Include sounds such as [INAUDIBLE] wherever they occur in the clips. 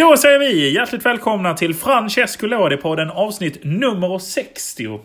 Då säger vi hjärtligt välkomna till Francesco Lodi-podden avsnitt nummer 60.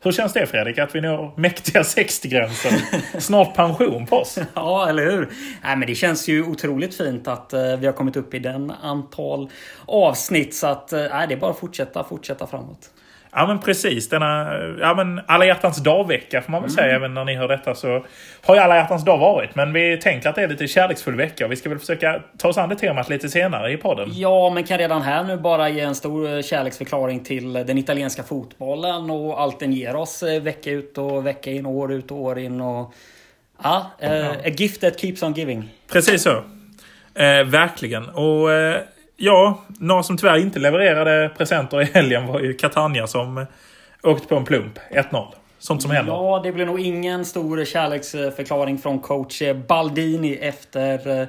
Hur känns det Fredrik, att vi når mäktiga 60-gränsen? Snart pension på oss. [LAUGHS] Ja, eller hur? Nej, men det känns ju otroligt fint att eh, vi har kommit upp i den antal avsnitt. Så att, eh, nej, det är bara att fortsätta, fortsätta framåt. Ja men precis. Denna ja, men alla hjärtans dag-vecka får man väl säga. Även när ni hör detta så har ju alla hjärtans dag varit. Men vi tänkte att det är lite kärleksfull vecka. Vi ska väl försöka ta oss an det temat lite senare i podden. Ja, men kan redan här nu bara ge en stor eh, kärleksförklaring till den italienska fotbollen och allt den ger oss eh, vecka ut och vecka in, år ut och år in. Och, ja, eh, a gift that keeps on giving. Precis så. Eh, verkligen. Och eh, ja, några som tyvärr inte levererade presenter i helgen var ju Catania som åkte på en plump. 1-0. Sånt som händer. Ja, det blir nog ingen stor kärleksförklaring från coach Baldini efter eh,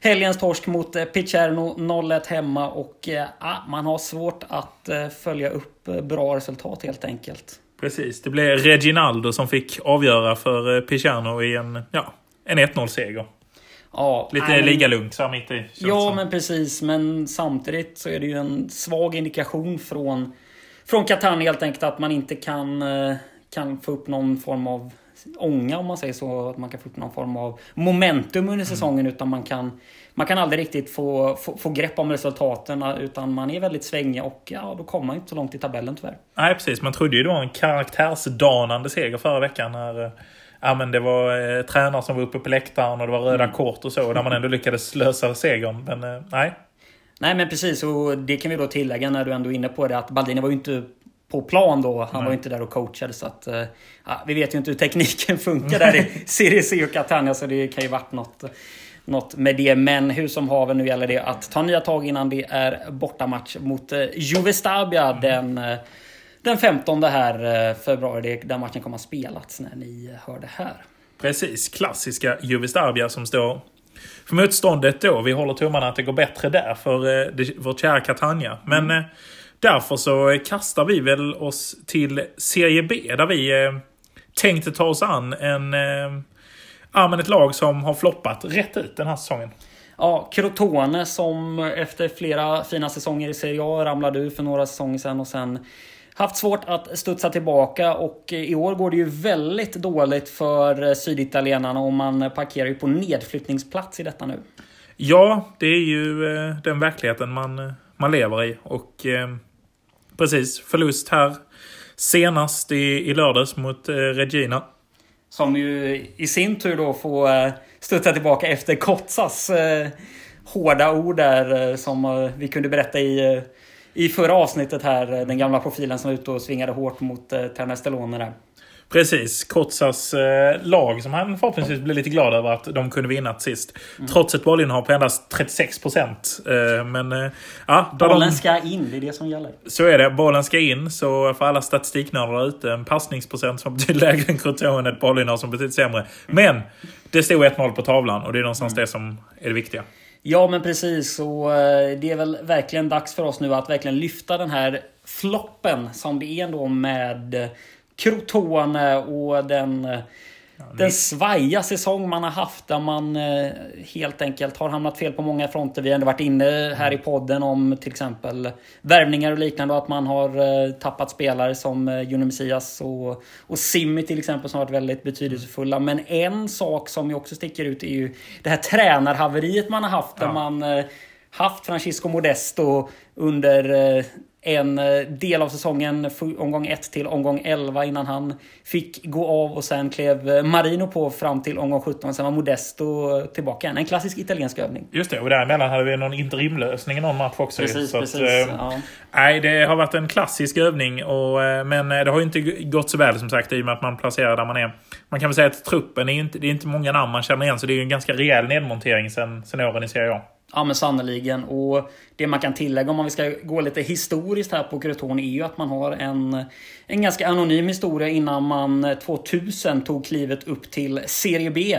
helgens torsk mot eh, Picerno 0-1 hemma och eh, man har svårt att följa upp bra resultat helt enkelt. Precis, det blev Reginaldo som fick avgöra för Picerno i en, ja, en 1-0-seger. Ja, Lite nej, ligalugnt så mitt i. Ja, men precis. Men samtidigt så är det ju en svag indikation från, från Catania helt enkelt att man inte kan, eh, kan få upp någon form av ånga om man säger så. Att man kan få upp någon form av momentum under mm. säsongen. Mm. Utan man kan, man kan aldrig riktigt få, få, få grepp om resultaten. Utan man är väldigt svängig och ja, då kommer man inte så långt i tabellen tyvärr. Nej, precis. Man trodde ju det var en karaktärsdanande seger förra veckan. när eh, ja, men det var eh, tränare som var uppe på läktaren och det var röda mm. kort och så. Där man ändå lyckades lösa segern. Men eh, nej. Nej men precis och det kan vi då tillägga när du ändå är inne på det att Baldini var ju inte på plan då. Han Nej. var ju inte där och coachade så att... Eh, ja, vi vet ju inte hur tekniken [LAUGHS] funkar där i [LAUGHS] Serie C och Catania så det kan ju varit något, något med det. Men hur som haver nu gäller det att ta nya tag innan det är bortamatch mot eh, Juve Stabia mm. den eh, den 15 här eh, februari. Där matchen kommer att spelas när ni hör det här. Precis, klassiska Jugoslavia som står för motståndet då. Vi håller tummarna att det går bättre där för eh, vårt kära Catania. Men mm. Eh, därför så kastar vi väl oss till Serie B där vi tänkte ta oss an en, ja, men ett lag som har floppat rätt ut den här säsongen. Ja, Crotone som efter flera fina säsonger i Serie A ramlade ur för några säsonger sedan och sen haft svårt att studsa tillbaka och i år går det ju väldigt dåligt för syditalienarna och man parkerar ju på nedflyttningsplats i detta nu. Ja, det är ju eh, den verkligheten man, eh, man lever i. Och eh, precis, förlust här senast i, i lördags mot Regina. Som ju i sin tur då får studsa tillbaka efter Kotsas hårda ord där som vi kunde berätta i i förra avsnittet här, eh, den gamla profilen som var ute och svingade hårt mot eh, Ternestelone där. Precis, Kotsas eh, lag som han förhoppningsvis blir lite glad över att de kunde vinna sist. Mm. Trots ett bollinnehav på endast 36 procent. Eh, men eh, ja, Bollen de... ska in, det är det som gäller. Så är det, bollen ska in. Så för alla statistiknördar ute, en passningsprocent som betyder lägre än Crotone, ett bollinnehav som betyder sämre. Men det stod 1-0 på tavlan och det är någonstans mm. det som är det viktiga. Ja men precis. Och eh, det är väl verkligen dags för oss nu att verkligen lyfta den här floppen som det är ändå med Crotone och den eh, den svaja säsong man har haft där man eh, helt enkelt har hamnat fel på många fronter. Vi har ändå varit inne här i podden om till exempel värvningar och liknande och att man har eh, tappat spelare som eh, Juni Messias och, och Simmi till exempel som har varit väldigt betydelsefulla. Men en sak som ju också sticker ut är ju det här tränarhaveriet man har haft där man haft Francisco Modesto under en eh, del av säsongen, omgång 1 till omgång 11 innan han fick gå av och sen klev eh, Marino på fram till omgång 17. Sen var Modesto tillbaka igen. En klassisk italiensk övning. Just det, och däremellan hade vi någon interimlösning i någon match också. Precis, så precis. Att, ja. Nej, det har varit en klassisk övning. Och, eh, men det har ju inte gått så väl som sagt i och med att man placerar där man är. Man kan väl säga att truppen är inte, det är inte många namn man känner igen. Så det är ju en ganska rejäl nedmontering sen, sen åren i Serie A. Ja men sannoliken. Och det man kan tillägga om man ska gå lite historiskt här på Crotone är ju att man har en, en ganska anonym historia innan man eh, 2000 tog klivet upp till Serie B.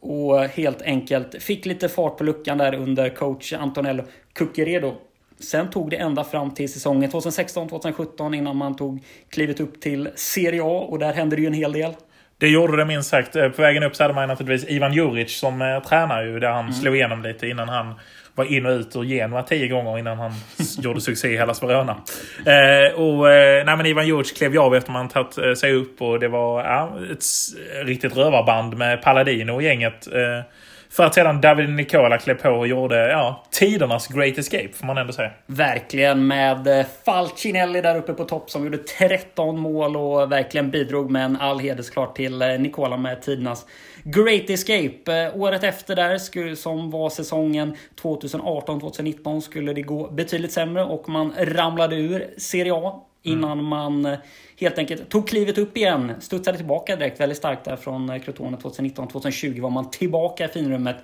Och helt enkelt fick lite fart på luckan där under coach Antonello Cuccheredo. Sen tog det ända fram till säsongen 2016-2017 innan man tog klivet upp till Serie A och där hände det ju en hel del. Det gjorde det minst sagt. På vägen upp så hade man naturligtvis Ivan Juric som eh, tränar ju. Där han mm. slog igenom lite innan han var in och ut ur Genoa tio gånger innan han [LAUGHS] gjorde succé i Hellas Verona. Eh, och, eh, nej, men Ivan Djurdjic klev ju av efter man tagit eh, sig upp och det var ja, ett riktigt rövarband med Palladino och gänget. Eh, för att sedan David Nicola klev på och gjorde ja, tidernas Great Escape, får man ändå säga. Verkligen med eh, Falcinelli där uppe på topp som gjorde 13 mål och verkligen bidrog med en all heder såklart till eh, Nicola med tidernas Great Escape. Eh, året efter där, som var säsongen 2018-2019, skulle det gå betydligt sämre och man ramlade ur Serie A innan man eh, helt enkelt tog klivet upp igen. Studsade tillbaka direkt väldigt starkt där från eh, Crotone 2019-2020 var man tillbaka i finrummet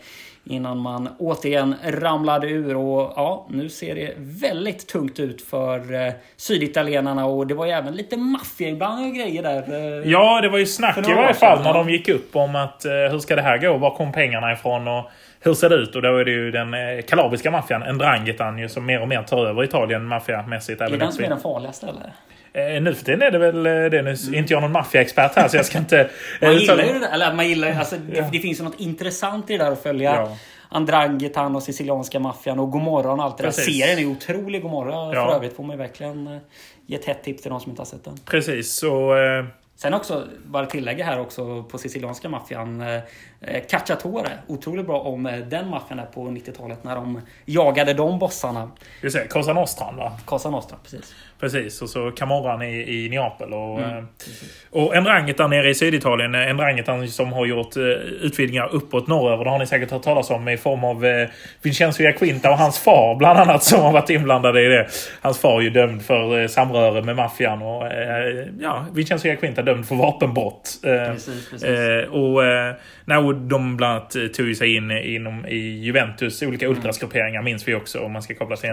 innan man återigen ramlade ur. Och ja, nu ser det väldigt tungt ut för eh, syditalienarna och det var ju även lite maffia ibland och grejer där. eh. Ja, det var ju snack i varje fall när de gick upp om att eh, hur ska det här gå? Var kom pengarna ifrån? Och hur ser det ut? Och då är det ju den eh, kalabriska maffian, Ndrangheta, ju som mer och mer tar över Italien maffiamässigt. Är det den som är den farligaste eller? Eh, nu för tiden är det väl eh, det. Nu är inte jag någon maffiaexpert här så jag ska inte... Mm. [LAUGHS] Man eh, gillar ju det där, eller man gillar alltså, det, det finns ju något intressant i det där att följa Ja. Andrangetan och sicilianska maffian och Gomorron och allt det där. Serien är ju otrolig Gomorra Ja. för övrigt. Får man ju verkligen eh, ge ett hett tips till de som inte har sett den. Precis, så... Sen också, bara tillägga här också på sicilianska maffian. Eh, eh, Cacciatore, otroligt bra om eh, den maffian på 90-talet när de jagade de bossarna. vi ser, Cosa Nostran va? Cosa Nostra, precis. Precis, och så Camorran i, i Neapel. Och, Mm, eh, och Ndrangheta nere i Syditalien. eh, Ndrangheta som har gjort eh, utvidgningar uppåt norröver. Det har ni säkert hört talas om i form av Vincenzo Iaquinta och hans far bland annat som har varit inblandade i det. Hans far är ju dömd för samröre med maffian och ja, Vincenzo Iaquinta dömd för vapenbrott. Precis, precis. Och nej, och de bland annat eh, tog sig in inom, i Juventus olika ultrasgrupperingar minns vi också om man ska koppla till.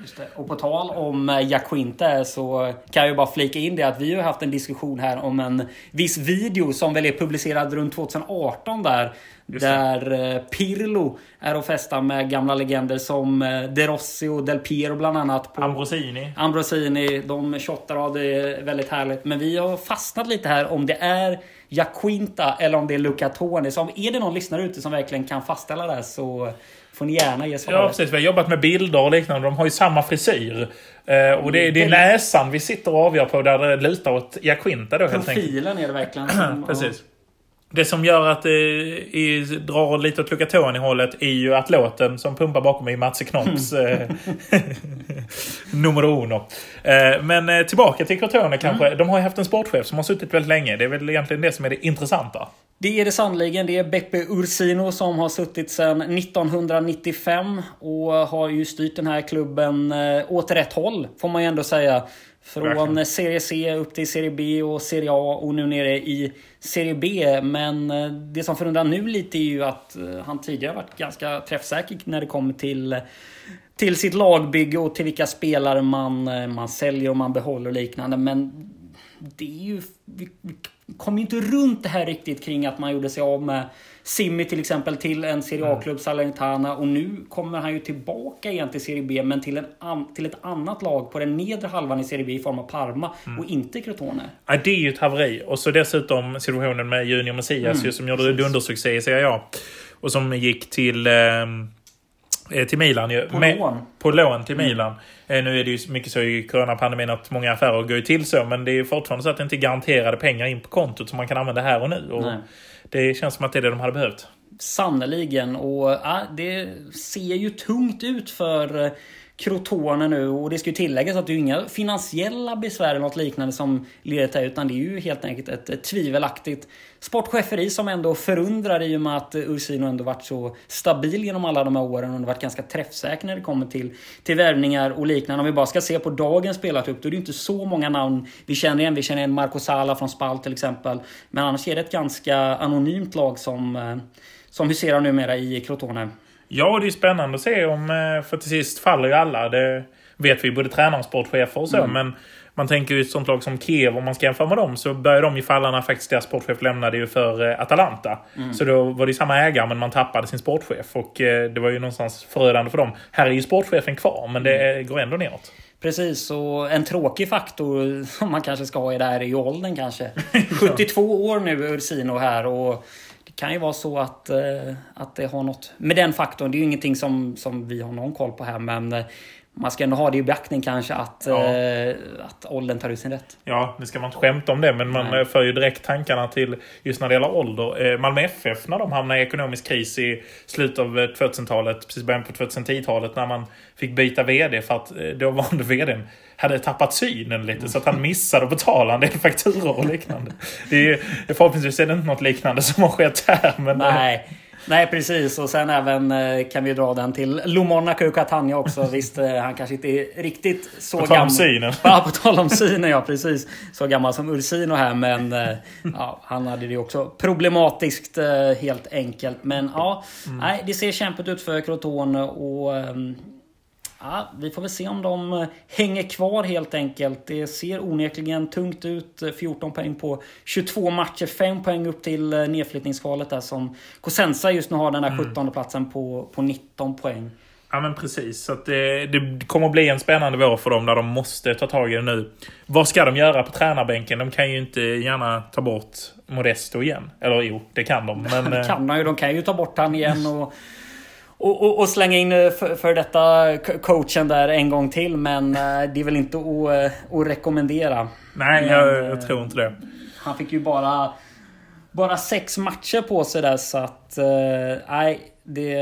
Just det. Och på tal om eh, Jaquinta så kan jag ju bara flika in det att vi har haft en diskussion här om en viss video som väl är publicerad runt 2018 där. Där eh, Pirlo är och festar med gamla legender som De Rossi och Del Piero bland annat. På Ambrosini. Ambrosini, de shottar av det är väldigt härligt. Men vi har fastnat lite här om det är Jaquinta eller om det är Luca Toni. Så om är det någon lyssnare ute som verkligen kan fastställa det här så får ni gärna ge svaret. Ja, precis. Vi har jobbat med bilder och liknande. De har ju samma frisyr. Eh, och det, det är näsan vi sitter och avgör på där det lutar åt Jaquinta då helt enkelt. Profilen är det verkligen. [CLEARS THROAT] Som, Precis. Det som gör att det är, drar lite åt Lucatoni-hållet är ju att låten som pumpar bakom mig är Mats Knopps eh, [LAUGHS] nummer uno. Eh, men eh, tillbaka till Crotone kanske. Mm. De har ju haft en sportchef som har suttit väldigt länge. Det är väl egentligen det som är det intressanta. Det är det sannoliken. Det är Beppe Ursino som har suttit sedan 1995 och har ju styrt den här klubben eh, åt rätt håll, får man ju ändå säga. Från. Serie C upp till Serie B och Serie A och nu nere i Serie B. Men eh, det som förundrar nu lite är ju att eh, han tidigare varit ganska träffsäker när det kommer till till sitt lagbygge och till vilka spelare man, eh, man säljer och man behåller och liknande. Men det är ju... Vi, vi kom ju inte runt det här riktigt kring att man gjorde sig av med Simmi till exempel till en Serie A-klubb, Salernitana. Och nu kommer han ju tillbaka igen till Serie B, men till, en, till ett annat lag på den nedre halvan i Serie B i form av Parma och inte Crotone. Ja, det är ju ett haveri. Och så dessutom situationen med Junior Messias Mm, som gjorde dundersuccé i Serie A. Och som gick till, eh, till Milan. Ju. På Med- lån. Mm. På lån till Milan. Eh, nu är det ju mycket så i coronapandemin att många affärer går ju till så. Men det är fortfarande så att det inte är garanterade pengar in på kontot som man kan använda här och nu. Och Nej. det känns som att det är det de hade behövt. Sannerligen. Och ja, det ser ju tungt ut för eh, Crotone nu. Och det ska ju tilläggas att det är ju inga finansiella besvär eller något liknande som leder till det. Utan det är ju helt enkelt ett, ett tvivelaktigt sportcheferi som ändå förundrar i och med att Ursino ändå varit så stabil genom alla de här åren. Och ändå varit ganska träffsäker när det kommer till, till värvningar och liknande. Om vi bara ska se på dagens spelartrupp då är det inte så många namn vi känner igen. Vi känner igen Marco Sala från Spal till exempel. Men annars är det ett ganska anonymt lag som eh, som huserar numera i Crotone. Ja, det är spännande att se om... eh, För till sist faller ju alla. Det vet vi både tränare och sportchefer och så. Mm. Men man tänker ju ett sånt lag som Kiev, om man ska jämföra med dem, så börjar de ju falla när faktiskt deras sportchef lämnade ju för eh, Atalanta. Mm. Så då var det samma ägare, men man tappade sin sportchef. Och eh, det var ju någonstans förödande för dem. Här är ju sportchefen kvar, men det Mm. går ändå neråt. Precis, och en tråkig faktor som man kanske ska ha i det här är ju åldern kanske. [LAUGHS] 72 år nu Ursino här och kan ju vara så att, eh, att det har något med den faktorn. Det är ju ingenting som, som vi har någon koll på här men eh, man ska ändå ha det i beaktning kanske att, ja. eh, att åldern tar ut sin rätt. Ja, nu ska man inte skämta om det, men man Nej. för ju direkt tankarna till just när det gäller ålder. Eh, Malmö FF, när de hamnade i ekonomisk kris i slutet av 2000-talet, eh, precis början på 2010-talet, när man fick byta VD för att eh, dåvarande VDn hade tappat synen lite så att han [LAUGHS] missade att betala en del fakturor och liknande. Det är, förhoppningsvis är det inte något liknande som har skett här. Men Nej. Nej precis och sen även eh, kan vi dra den till Lomonaco och Catania också. [LAUGHS] Visst, eh, han kanske inte är riktigt så gammal. På tal om synen. [LAUGHS] Ja, på tal om synen ja, precis. Så gammal som Ursino här men eh, [LAUGHS] ja, han hade det också problematiskt helt enkelt. Men ja, mm. nej, det ser kämpigt ut för Crotone och ehm, Ja, vi får väl se om de eh, hänger kvar helt enkelt. Det ser onekligen tungt ut. 14 poäng på 22 matcher. 5 poäng upp till eh, nedflyttningskvalet där som Cosenza just nu har den där 17 mm. platsen på, på 19 poäng. Ja men precis. Så det, det, kommer att bli en spännande vår för dem där de måste ta tag i det nu. Vad ska de göra på tränarbänken? De kan ju inte gärna ta bort Modesto igen. Eller jo, det kan de. Men, det [LAUGHS] kan de ju. De kan ju ta bort han igen och och, och, och, slänga in eh, för, för detta coachen där en gång till. Men eh, det är väl inte att, eh, att rekommendera. Nej, men, jag, jag, tror inte det. Han fick ju bara, bara sex matcher på sig där så att... Nej, det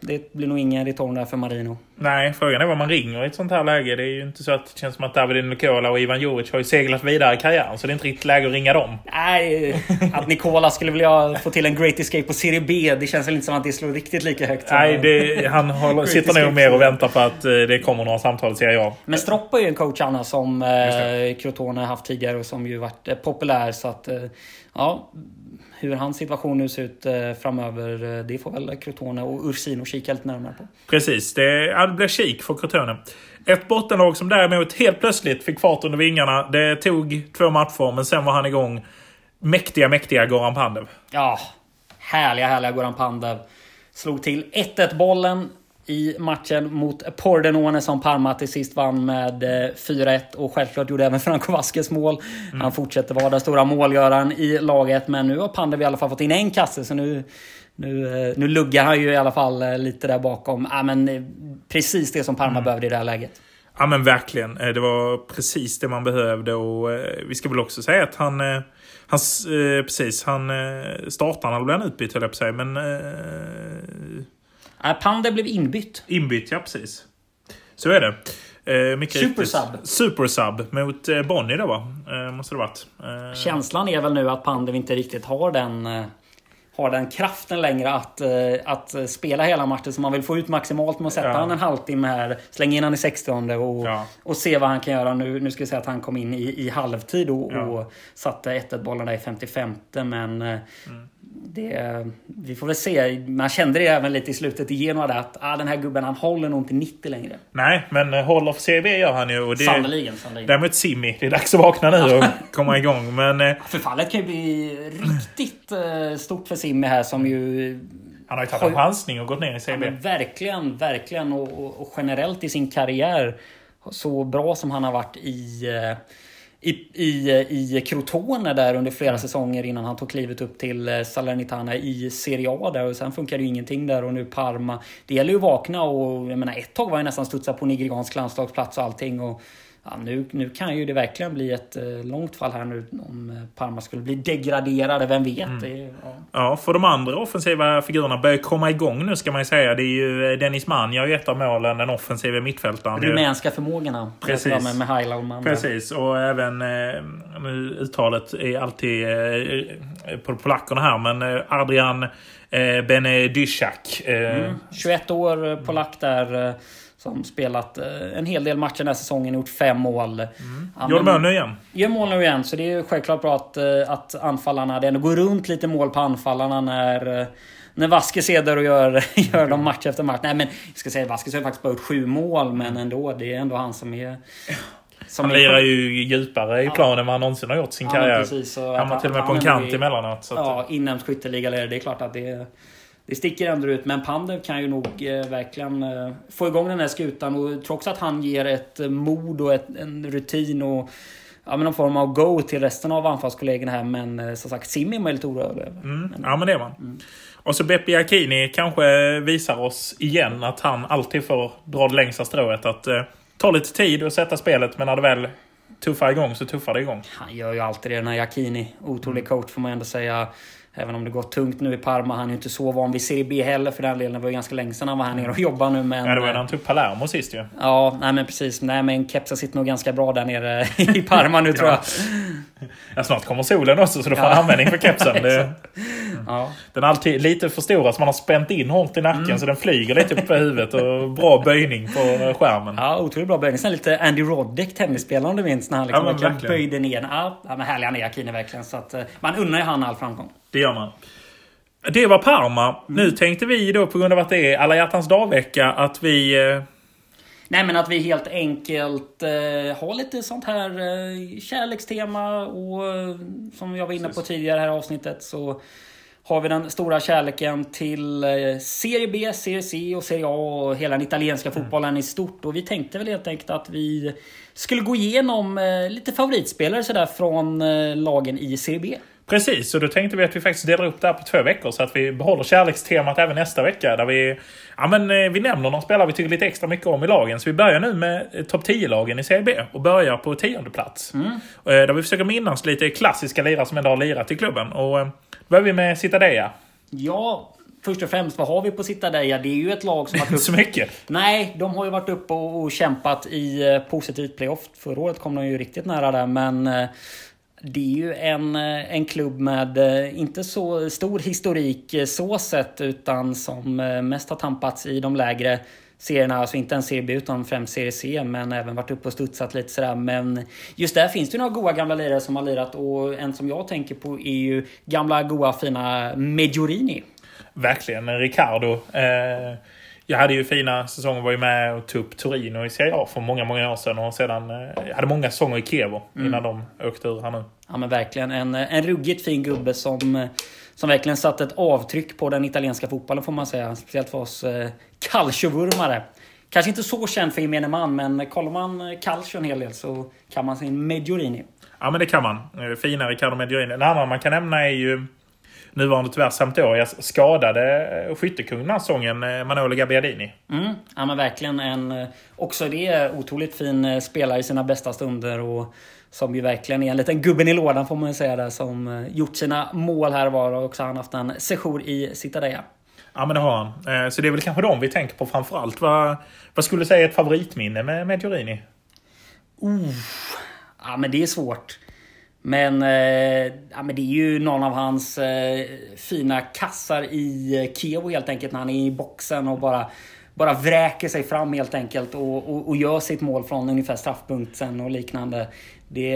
det blir nog ingen return där för Marino. Nej, frågan är vad man ringer i ett sånt här läge. Det är ju inte så att det känns som att David Nikola och Ivan Juric har ju seglat vidare i karriären. Så det är inte riktigt läge att ringa dem. Nej, att Nikola skulle vilja få till en Great Escape på Serie B. Det känns väl inte som att det slår riktigt lika högt. Nej, det, han håller, sitter nog mer och väntar på att eh, det kommer några samtal i Serie A. Men Stroppa är ju en coach Anna som eh, Crotone haft tidigare och som ju varit eh, populär. Så att, eh, ja hur hans situation nu ser ut eh, framöver, eh, det får väl Crotone och Ursino kika lite närmare på. Precis, det, ja, det blir kik för Crotone. Ett bottenlag som däremot helt plötsligt fick fart under vingarna. Det tog två matcher, men sen var han igång. Mäktiga, mäktiga Goran Pandev. Ja, härliga, härliga Goran Pandev. Slog till 1-1 bollen i matchen mot Pordenone som Parma till sist vann med 4-1 eh, och självklart gjorde även Franco Vasquez mål. Mm. Han fortsätter vara den stora målgöraren i laget men nu har Pandev i alla fall fått in en kasse så nu nu, eh, nu luggar han ju i alla fall eh, lite där bakom. Ja, men precis det som Parma mm. behövde i det här läget. Ja men verkligen. Det var precis det man behövde och vi ska väl också säga att han... Han, precis, han startade, eller blev han utbytt höll jag på säga, men Nej, Panda blev inbytt. Inbytt, ja precis. Så är det. Eh, Supersub. Supersub mot eh, Bonnie då va? Eh, måste det varit. Eh. Känslan är väl nu att Pandev inte riktigt har den eh, har den kraften längre att, eh, att spela hela matchen. Så man vill få ut maximalt med att sätta ja. han en halvtimme här. Slänga in han i 60 och, ja. och se vad han kan göra. Nu, nu ska vi säga att han kom in i, i halvtid och, ja. och satte 1-1 bollen där i 55. Men mm det, vi får väl se. Man kände det även lite i slutet i Genoa att ah, den här gubben han håller nog inte 90 längre. Nej, men eh, håller för CB gör han ju. Och det, sannoliken, sannoliken. Däremot Simi. Det är dags att vakna nu och [LAUGHS] komma igång. Men, eh, Förfallet kan ju bli riktigt eh, stort för Simi här som ju... Han har ju tagit en chansning och gått ner i CB. Ja, verkligen, verkligen. Och, och, och, generellt i sin karriär. Så bra som han har varit i i, i, i Crotone där under flera säsonger innan han tog klivet upp till eh, Salernitana i Serie A där och sen funkade ju ingenting där och nu Parma. Det gäller ju att vakna och jag menar ett tag var jag nästan studsat på nigeriansk landslagsplats och allting och Ja, nu, nu kan ju det verkligen bli ett eh, långt fall här nu om eh, Parma skulle bli degraderade. Vem vet? Mm. Det, ja. ja, för de andra offensiva figurerna börjar komma igång nu ska man ju säga. Det är ju eh, Dennis Mann gör ju ett av målen, den offensiva mittfältaren. Rumänska förmågorna. Precis. Med, med Manda. Precis, och även eh, uttalet är alltid på polackerna här, men Adrian Benedyszak. Mm. 21 år polack där. Som spelat eh, en hel del matcher den här säsongen, gjort fem mål. Mm. Gör mål nu igen. Gör mål nu igen, så det är självklart bra att, eh, att anfallarna... Det ändå går runt lite mål på anfallarna när... Eh, när Vasquez är där och gör, [LAUGHS] gör dem match efter match. Nej men, jag ska säga Vasquez har faktiskt bara gjort sju mål, men ändå. Det är ändå han som är... Som han lirar ju djupare i ja. plan än vad han någonsin har gjort sin ja, karriär. Precis, han var till och med på en kant emellanåt. Så ja, inhemsk skytteliga Det är klart att det det sticker ändå ut. Men Pandev kan ju nog eh, verkligen eh, få igång den här skutan. Och också att han ger ett eh, mod och ett, en rutin och ja, men någon form av go till resten av anfallskollegorna här. Men som sagt, Sim är man lite oroad över. Mm. Ja, men det är man. Och så Beppe Akini kanske visar oss igen att han alltid får dra det längsta strået. Att eh, ta lite tid och sätta spelet, men när det väl tuffar igång så tuffar det igång. Han gör ju alltid det, den här Jacchini. Otrolig coach får man ändå säga. Även om det går tungt nu i Parma. Han är ju inte så van vid Serie B heller för den delen. Det var ju ganska länge sedan han var här nere och jobbade nu. Men, Ja, det var när han tog Palermo sist ju. Ja, nej men precis. Nej men kepsen sitter nog ganska bra där nere [LAUGHS] i Parma nu tror jag. [LAUGHS] Ja, snart kommer solen också så då får han användning för kepsen. Det, [LAUGHS] Ja. den är alltid lite för stor, så man har spänt in hårt i nacken så den flyger lite upp på huvudet och bra böjning på skärmen. Ja, otroligt bra böjning. Sen lite Andy Roddick, tennisspelaren om du minns, när han liksom Ja, böjde ner. Ja, ja, men härlig han är Akini verkligen. Så att, eh, man unnar ju han all framgång. Det gör man. Det var Parma. Nu tänkte vi då på grund av att det är alla hjärtans dag-vecka att vi... eh, Nej men att vi helt enkelt eh, har lite sånt här eh, kärlekstema och eh, som jag var inne på tidigare i det här avsnittet så har vi den stora kärleken till eh, Serie B, Serie C och Serie A och hela den italienska fotbollen i stort. Och vi tänkte väl helt enkelt att vi skulle gå igenom eh, lite favoritspelare sådär från lagen i Serie B. Precis, så då tänkte vi att vi faktiskt delar upp det här på två veckor så att vi behåller kärlekstemat även nästa vecka. Där vi, ja, men, eh, vi nämner någon spelare vi tycker lite extra mycket om i lagen. Så vi börjar nu med eh, topp 10-lagen i Serie B och börjar på tionde plats. Mm. Eh, Där vi försöker minnas lite klassiska lirare som ändå har lirat i klubben. Och då börjar vi med Citadella. Ja, först och främst vad har vi på Citadella? Det är ju ett lag som har [LAUGHS] Inte så mycket. Nej, de har ju varit uppe och, och kämpat i positivt playoff. Förra året kom de ju riktigt nära där, men det är ju en, eh, en klubb med eh, inte så stor historik eh, så sett, utan som mest har tampats i de lägre serierna. Alltså inte en Serie B utan främst Serie C, men även varit uppe och studsat lite sådär. Men just där finns det ju några goa gamla lirare som har lirat och en som jag tänker på är ju gamla goa fina Mejorini. Verkligen. Ricardo. Eh, jag hade ju fina säsonger, var ju med och tog upp Torino i Serie A för många, många år sedan. Och sedan eh, jag hade många säsonger i Kievo innan de åkte ur här nu. Ja men verkligen en, en ruggigt fin gubbe som, som verkligen satt ett avtryck på den italienska fotbollen får man säga. Speciellt för oss eh, calciovurmare. Kanske inte så känd för gemene man men kollar man eh, calcio en hel del så kan man sin Mejorini. Ja, men det kan man. Eh, Fina Riccardo Mediorini. En annan man kan nämna är ju nuvarande tyvärr Sampdorias skadade eh, skyttekung den här säsongen, eh, Manolo Gabbiadini. Mm, ja men verkligen en... eh, Också det är otroligt fin spelare i sina bästa stunder och som ju verkligen är en liten gubben i lådan får man ju säga där som gjort sina mål här var och också han haft en sejour i Citadella. Ja, men det har han. Så det är väl kanske de vi tänker på framför allt. Vad, vad skulle du säga är ett favoritminne med Mediorini? Ja, men det är svårt. Men, eh, ja, men det är ju någon av hans eh, fina kassar i eh, Kiev helt enkelt. När han är i boxen och bara, bara vräker sig fram helt enkelt. Och, och, och gör sitt mål från ungefär straffpunkten och liknande. Det,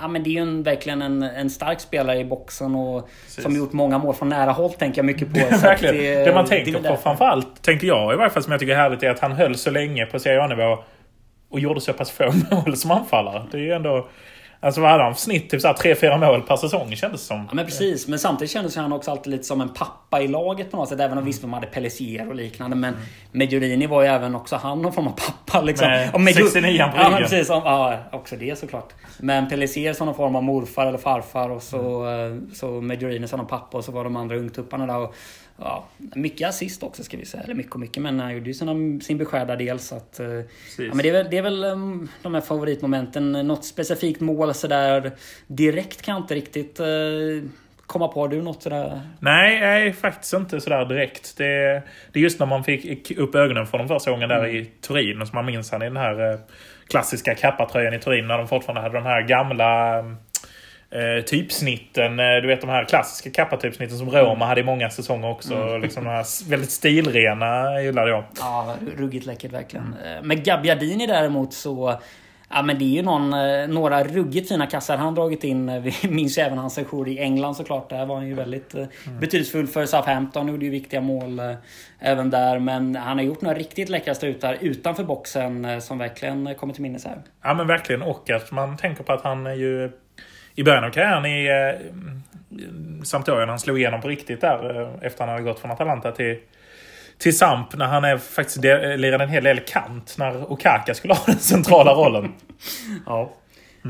ja, men det är ju en, verkligen en, en stark spelare i boxen och som gjort många mål från nära håll tänker jag mycket på. Verkligen. Det, man det tänker är väl på framförallt, tänker jag i varje fall som jag tycker är härligt, är att han höll så länge på Serie A-nivå och gjorde så pass få [LAUGHS] mål som anfallare. Det är ju ändå... Alltså vad hade han för snitt? Typ 3-4 mål per säsong kändes det som. Ja men precis, men samtidigt kändes han också alltid lite som en pappa i laget på något sätt. Även om visst de hade Pellissier och liknande. Men Medjurini var ju även också han någon form av pappa. Liksom. Med Och Medju- 69 på Ja men precis, om- ja också det såklart. Men Pellissier som någon form av morfar eller farfar och så, Mm. eh, så Medjurini som någon pappa och så var de andra ungtupparna där. Och, ja, mycket assist också ska vi säga. Eller mycket och mycket men han gjorde ju sina, sin beskärda del. Så att, eh, ja, men det är väl, det är väl um, de här favoritmomenten. Något specifikt mål sådär direkt kan jag inte riktigt eh, komma på. Har du något sådär? Nej, nej, faktiskt inte sådär direkt. Det, det är just när man fick upp ögonen för de första gången där i Turin. Som man minns han i den här eh, klassiska kappatröjan i Turin. När de fortfarande hade de här gamla eh, typsnitten. Eh, du vet de här klassiska kappatypsnitten som Roma hade i många säsonger också. Liksom de här väldigt stilrena gillade jag. Ja, ruggigt läckert verkligen. Eh, Med Gabbiadini däremot så... Ja men det är ju någon, eh, några ruggigt fina kassar han dragit in. Vi [LAUGHS] minns ju även hans sejour i England såklart. Där var han ju väldigt eh, betydelsefull för Southampton. Gjorde ju viktiga mål även där. Men han har gjort några riktigt läckra strutar utanför boxen som verkligen kommer till minnes här. Ja men verkligen. Och att man tänker på att han är ju i början av karriären i eh, Sampdoria, han slog igenom på riktigt där eh, efter han hade gått från Atalanta till, till Samp. När han är faktiskt de- lirade en hel del kant när Okaka skulle ha [LAUGHS] den centrala rollen. Ja.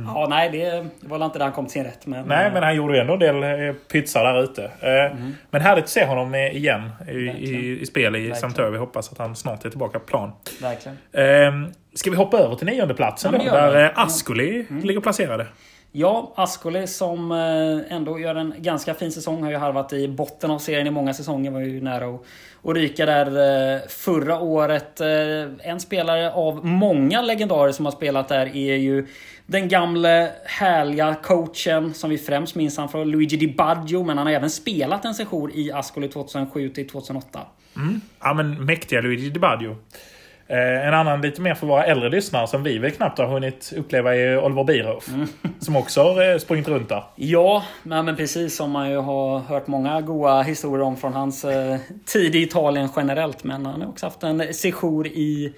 Ja, nej, det var väl inte där han kom till sin rätt. Men, Nej, men han gjorde ju ändå en del eh, pytsar där ute. Eh, Men härligt att se honom eh, igen i, i, i spel i. Sampdoria. Vi hoppas att han snart är tillbaka på plan. Verkligen. Eh, ska vi hoppa över till nionde platsen Ja, då? Där eh, Ascoli ligger placerade. Ja, Ascoli som eh, ändå gör en ganska fin säsong. Har ju harvat i botten av serien i många säsonger. Var ju nära att, att ryka där eh, förra året. Eh, en spelare av många legendarer som har spelat där är ju den gamle härliga coachen som vi främst minns han från Luigi Di Baggio. Men han har även spelat en session i Ascoli 2007 till 2008. Mm. Ja, men mäktiga Luigi Di Baggio. Eh, en annan lite mer för våra äldre lyssnare som vi väl knappt har hunnit uppleva är Oliver Bierhoff. Mm. [LAUGHS] Som också har eh, sprungit runt där. Ja, men, precis som man ju har hört många goda historier om från hans eh, tid i Italien generellt. Men han har också haft en sejour i,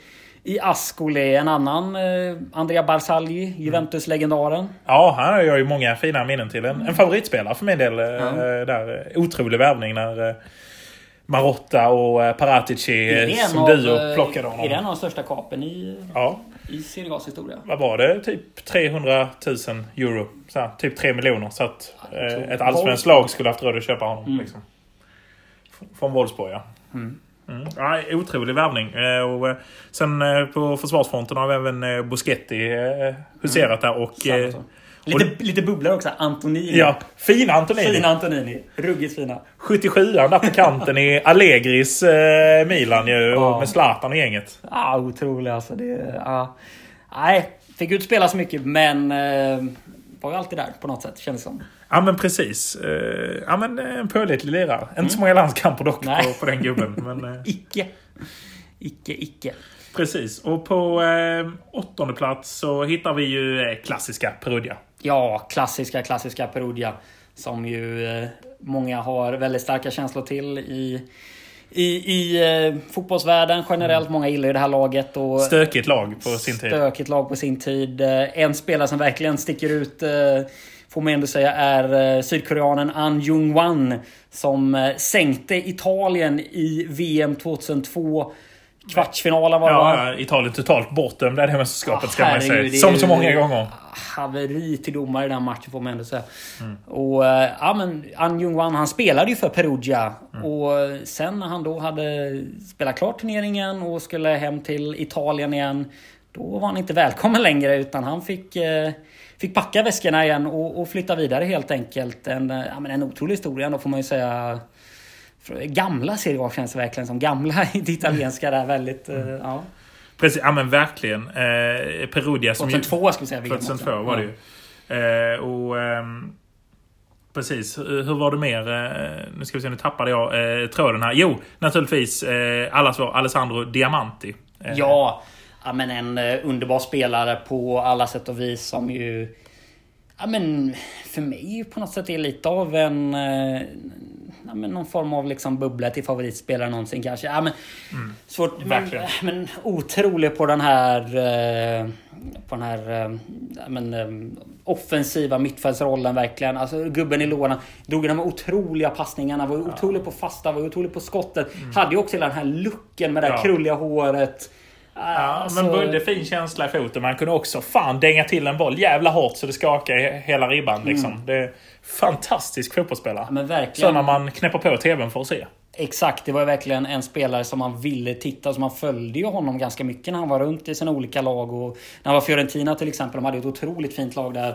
i Ascoli. En annan, eh, Andrea Barzagli, Juventus-legendaren. Ja, han har jag ju många fina minnen till. En, en favoritspelare för min del. eh, Där. Otrolig värvning när eh, Marotta och eh, Paratici eh, som duo eh, plockade honom. Är det en av de största kapen i, Ja, i Serie A's historia? vad var det? Typ 300 000 euro. Så här, typ 3 miljoner. Så att eh, ett allsvenskt lag skulle haft råd att köpa honom. Liksom. F- Från Wolfsburg, ja. Mm. Ja, otrolig värvning. Och sen på försvarsfronten har vi även eh, huserat där. Och, eh, Sabaton. Lite, lite bubblor också. Antonini. ja, fina Antonini. Fina Antonini. Ruggigt fina. 77 där på kanten i Allegris eh, Milan ju. Ja. Och med Zlatan och gänget. Ja, otrolig alltså. Det, ja. Nej, fick inte spela så mycket men eh, var ju alltid där på något sätt kändes som. Ja men precis. Eh, ja men eh, en pålitlig lirare. Inte så många landskamper dock på, på den gubben. Men, eh, [LAUGHS] Icke. Icke, icke. precis. Och på eh, åttonde plats så hittar vi ju klassiska Perugia. Ja, klassiska, klassiska Perugia. Som ju eh, många har väldigt starka känslor till i, i, i eh, fotbollsvärlden generellt. Många gillar ju det här laget. Och Stökigt lag på sin tid. Stökigt lag på sin tid. Eh, En spelare som verkligen sticker ut, eh, får man ändå säga, är eh, sydkoreanen An Jung-Wan. Som sänkte Italien i VM 2002. Kvartsfinalen var det? Ja, ja, Italien totalt bortdömda i det mästerskapet ska man säga. Som så många gånger. Haveri till domare i den matchen får man ändå säga. Mm. Och eh, ja men An Jung-Wan han spelade ju för Perugia. Mm. Och sen när han då hade spelat klart turneringen och skulle hem till Italien igen. Då var han inte välkommen längre utan han fick, eh, fick packa väskorna igen och, och flytta vidare helt enkelt. En, eh, ja, men en otrolig historia ändå får man ju säga. Gamla Serie A känns verkligen som gamla [LAUGHS] i det italienska där väldigt... eh, Mm. Ja. Precis, ja men verkligen. Eh, Perugia som ju... 2002 ska vi säga. VM också. 2002 var det ju. Eh, och, ehm, precis, hur var det mer? Eh, nu ska vi se, nu tappade jag eh, tråden här. Jo, naturligtvis eh, allas vår Alessandro Diamanti. Eh, Ja, ja men en eh, underbar spelare på alla sätt och vis som ju... Ja men för mig på något sätt är lite av en... Ja, men någon form av liksom bubbla till favoritspelare någonsin kanske. Ja, men, svårt, men, verkligen. men otrolig på den här... eh, På den här eh, ja, men, eh, offensiva mittfältsrollen verkligen. Alltså gubben i lådan. Drog de här otroliga passningarna. Var otrolig på fasta, var otrolig på skottet. Hade ju också hela den här looken med det här krulliga håret. Ja, Alltså- men Budde fin känsla i foten. Man kunde också fan dänga till en boll jävla hårt så det skakade hela ribban. Liksom. Det är fantastisk fotbollsspelare. Mm. men verkligen. Sådana man knäpper på tvn för att se. Exakt, det var verkligen en spelare som man ville titta. Så man följde ju honom ganska mycket när han var runt i sina olika lag. Och när han var Fiorentina till exempel. De hade ett otroligt fint lag där.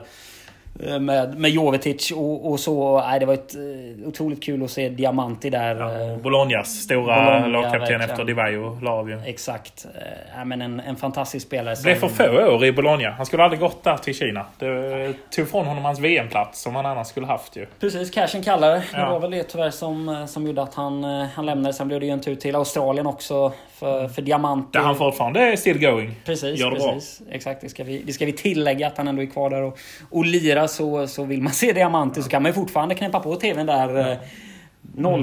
Eh, Med, med Jovetic och, och så. Nej, det var ett eh, otroligt kul att se Diamanti där. eh, Bolognas stora Bologna, lagkapten efter Di Vaio la av ju. Exakt. Ja, men en, en fantastisk spelare. Det blev för få år i Bologna. Han skulle aldrig gått där till Kina. Det tog från honom hans VM-plats som han annars skulle haft ju. Precis, cashen kallar det. Ja. var väl det tyvärr som, som gjorde att han, han lämnade. Sen blev det ju en tur till Australien också för, för Diamanti. Där han fortfarande är still going. Precis, Gör det bra. precis. Exakt, det ska, vi, det ska vi tillägga att han ändå är kvar där och, och lirar. Så, så vill man [LAUGHS] se Diamanti så kan man ju fortfarande knäppa på TVn där eh,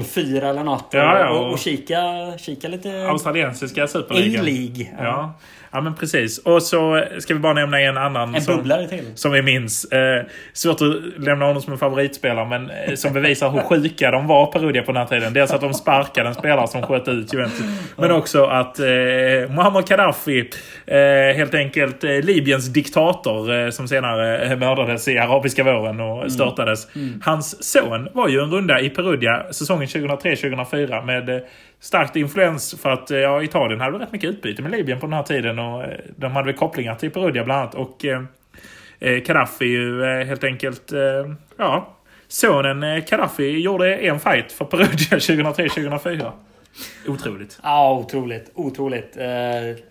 04 eller något. Ja, ja, och, och- och kika, kika lite Australiensiska superligan. A-League. Ja. Ja men precis. Och så ska vi bara nämna en annan. En som, bubblare till. Som vi minns. Eh, svårt att lämna honom som en favoritspelare men eh, som bevisar hur sjuka de var Perugia på den här tiden. Dels att de sparkade en spelare som sköt ut Juventus. Men också att eh, Muammar Gaddafi, eh, helt enkelt eh, Libyens diktator eh, som senare eh, mördades i arabiska våren och störtades. Hans son var ju en runda i Perugia säsongen 2003-2004 med starkt influens för att eh, ja, Italien hade rätt mycket utbyte med Libyen på den här tiden och eh, de hade väl kopplingar till Perugia bland annat. Och eh, eh, Gaddafi ju eh, helt enkelt, eh, ja, sonen eh, Gaddafi gjorde en fight för Perugia [LAUGHS] 2003-2004. Otroligt. Ja, otroligt. Otroligt. Eh,